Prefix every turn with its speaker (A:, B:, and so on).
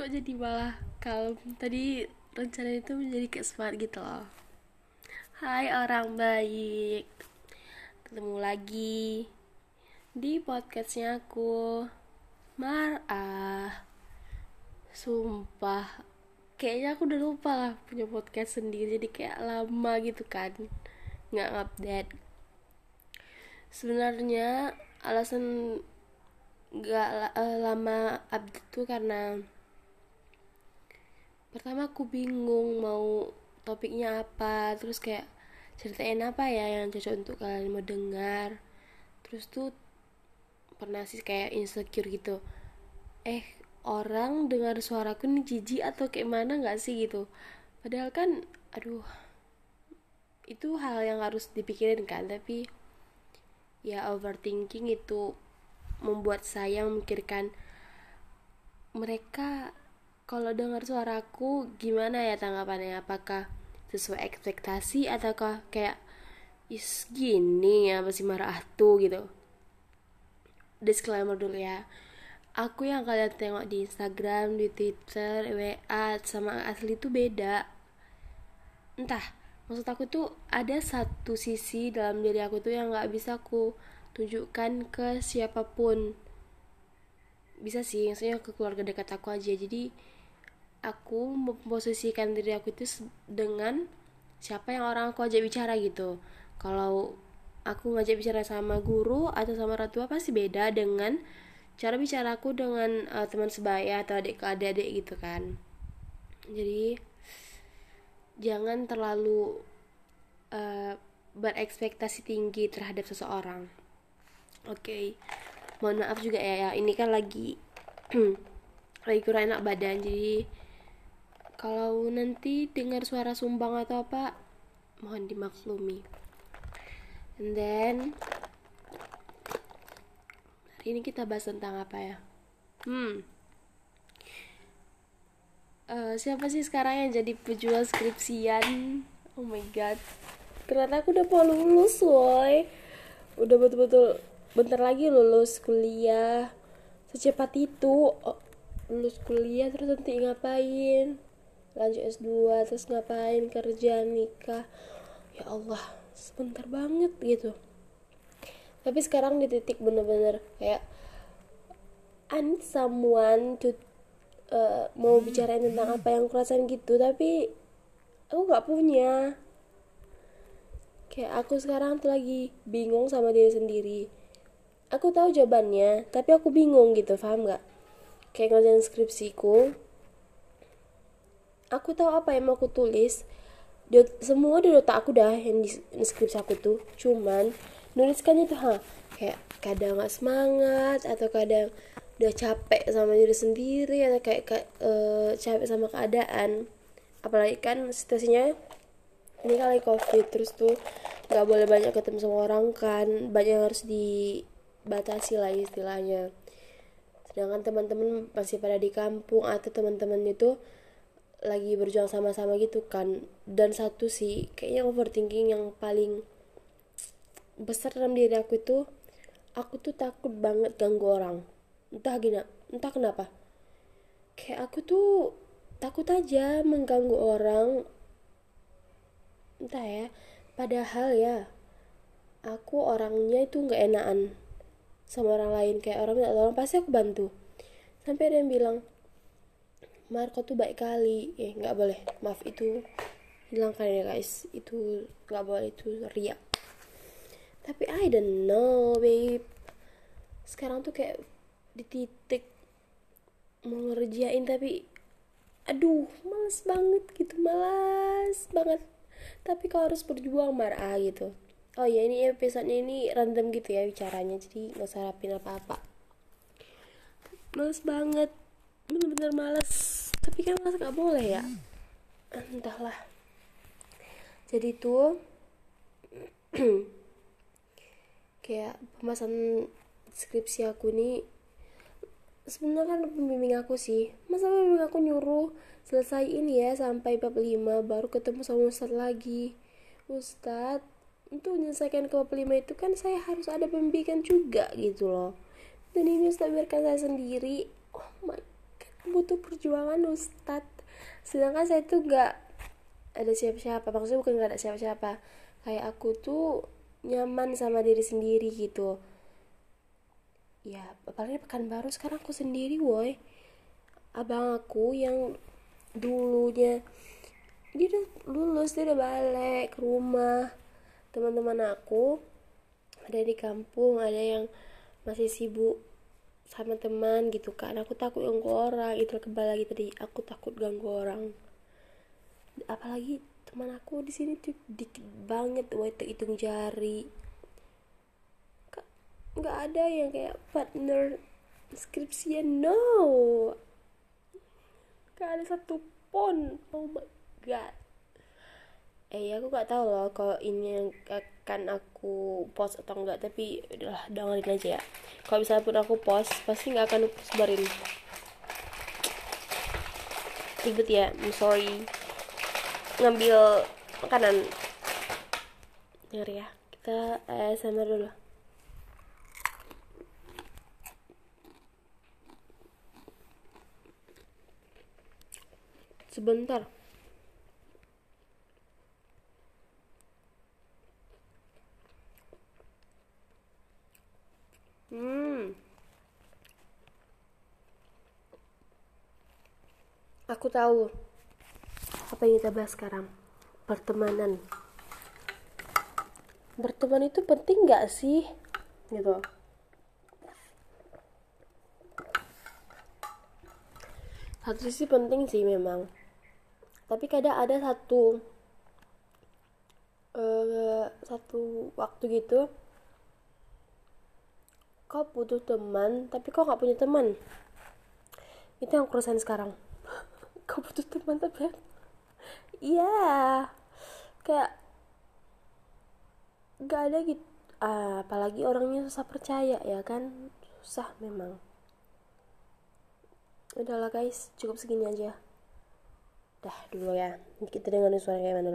A: kok jadi malah kalem? Tadi rencana itu menjadi kayak smart gitu loh. Hai orang baik. Ketemu lagi di podcastnya aku Marah. Sumpah kayaknya aku udah lupa lah punya podcast sendiri jadi kayak lama gitu kan nggak update. Sebenarnya alasan nggak uh, lama update tuh karena pertama aku bingung mau topiknya apa terus kayak ceritain apa ya yang cocok untuk kalian mau dengar. Terus tuh pernah sih kayak insecure gitu. Eh orang dengar suaraku nih jijik atau kayak mana nggak sih gitu? Padahal kan aduh itu hal yang harus dipikirin kan tapi ya overthinking itu membuat saya memikirkan mereka kalau dengar suaraku gimana ya tanggapannya? Apakah sesuai ekspektasi ataukah kayak is gini ya masih marah tuh gitu? Disclaimer dulu ya. Aku yang kalian tengok di Instagram di Twitter WA sama asli itu beda. Entah maksud aku tuh ada satu sisi dalam diri aku tuh yang nggak bisa aku tunjukkan ke siapa pun. Bisa sih maksudnya ke keluarga dekat aku aja. Jadi aku memposisikan diri aku itu dengan siapa yang orang aku ajak bicara gitu. Kalau aku ngajak bicara sama guru atau sama orang tua pasti beda dengan cara bicara aku dengan uh, teman sebaya atau adik ke adik-adik gitu kan. Jadi jangan terlalu uh, berekspektasi tinggi terhadap seseorang. Oke okay. mohon maaf juga ya, ya. Ini kan lagi lagi kurang enak badan jadi kalau nanti dengar suara sumbang atau apa, mohon dimaklumi. And then hari ini kita bahas tentang apa ya? Hmm. Uh, siapa sih sekarang yang jadi pejuang skripsian? Oh my god. Ternyata aku udah mau lulus, woi. Udah betul-betul bentar lagi lulus kuliah. Secepat itu oh, lulus kuliah terus nanti ngapain? Lanjut S2 terus ngapain? Kerja nikah. Ya Allah sebentar banget gitu. Tapi sekarang di titik bener-bener kayak I need someone to uh, mau bicarain tentang apa yang kurasain gitu. Tapi aku nggak punya. Kayak aku sekarang tuh lagi bingung sama diri sendiri. Aku tahu jawabannya tapi aku bingung gitu paham nggak? Kayak ngerjain skripsiku aku tahu apa yang mau aku tulis. Dia, semua di otak aku dah yang di, skripsi aku tuh. Cuman nuliskannya tuh ha kayak kadang nggak semangat atau kadang udah capek sama diri sendiri atau kayak, kayak uh, capek sama keadaan. Apalagi kan situasinya ini kali covid terus tuh nggak boleh banyak ketemu sama orang kan. Banyak yang harus dibatasi lah istilahnya. Sedangkan teman-teman masih pada di kampung atau teman-teman itu lagi berjuang sama-sama gitu kan. Dan satu sih kayaknya overthinking yang paling besar dalam diri aku itu aku tuh takut banget ganggu orang. Entah gini entah kenapa. Kayak aku tuh takut aja mengganggu orang. Entah ya padahal ya aku orangnya itu nggak enakan sama orang lain. Kayak orang minta tolong pasti aku bantu. Sampai ada yang bilang Marco tuh baik kali. Eh nggak boleh. Maaf itu hilangkan ya guys. Itu nggak boleh itu riak. Tapi I don't know babe. Sekarang tuh kayak di titik mau ngerjain tapi aduh males banget gitu males banget. Tapi kalau harus berjuang marah gitu. Oh ya ini episode ini random gitu ya bicaranya jadi nggak usah rapin apa-apa. Males banget. Bener-bener males tapi kan mas nggak boleh ya? Entahlah. Jadi tuh kayak pembahasan skripsi aku nih sebenarnya kan pembimbing aku sih. Masa pembimbing aku nyuruh selesai ini ya sampai bab 5 baru ketemu sama ustadz lagi. Ustadz untuk menyelesaikan ke bab 5 itu kan saya harus ada pembimbingan juga gitu loh. Dan ini ustadz biarkan saya sendiri. Oh my butuh perjuangan ustad sedangkan saya tuh nggak ada siapa-siapa. Maksudnya bukan nggak ada siapa-siapa. Kayak aku tuh nyaman sama diri sendiri gitu. Ya apalagi baru. Sekarang aku sendiri woi. Abang aku yang dulunya dia udah lulus dia udah balik ke rumah. Teman-teman aku ada di kampung ada yang masih sibuk sama teman gitu kan. Aku takut ganggu orang. Itu kebal lagi tadi aku takut ganggu orang. Apalagi teman aku di sini tuh dikit banget waktu hitung jari. Nggak ada yang kayak partner skripsian no. Gak ada satu pun. Oh my god. Eh aku gak tahu loh kalau ini yang akan aku post atau enggak tapi udahlah dengerin aja ya. Kalau misalnya pun aku post pasti nggak akan aku sebarin. Ribet ya I'm sorry. Ngambil makanan. Dengar ya kita eh, sama dulu. Sebentar Hmm. Aku tahu apa yang kita bahas sekarang. Pertemanan. Berteman itu penting gak sih? Gitu. Satu sisi penting sih memang. Tapi kadang ada satu uh, satu waktu gitu kau butuh teman tapi kau nggak punya teman. Itu yang kerusakan sekarang. Kau butuh teman tapi iya. Kayak nggak ada gitu ah, apalagi orangnya susah percaya ya kan? Susah memang. Udahlah guys. Cukup segini aja. Dah dulu ya. Kita dengerin suara kayak mana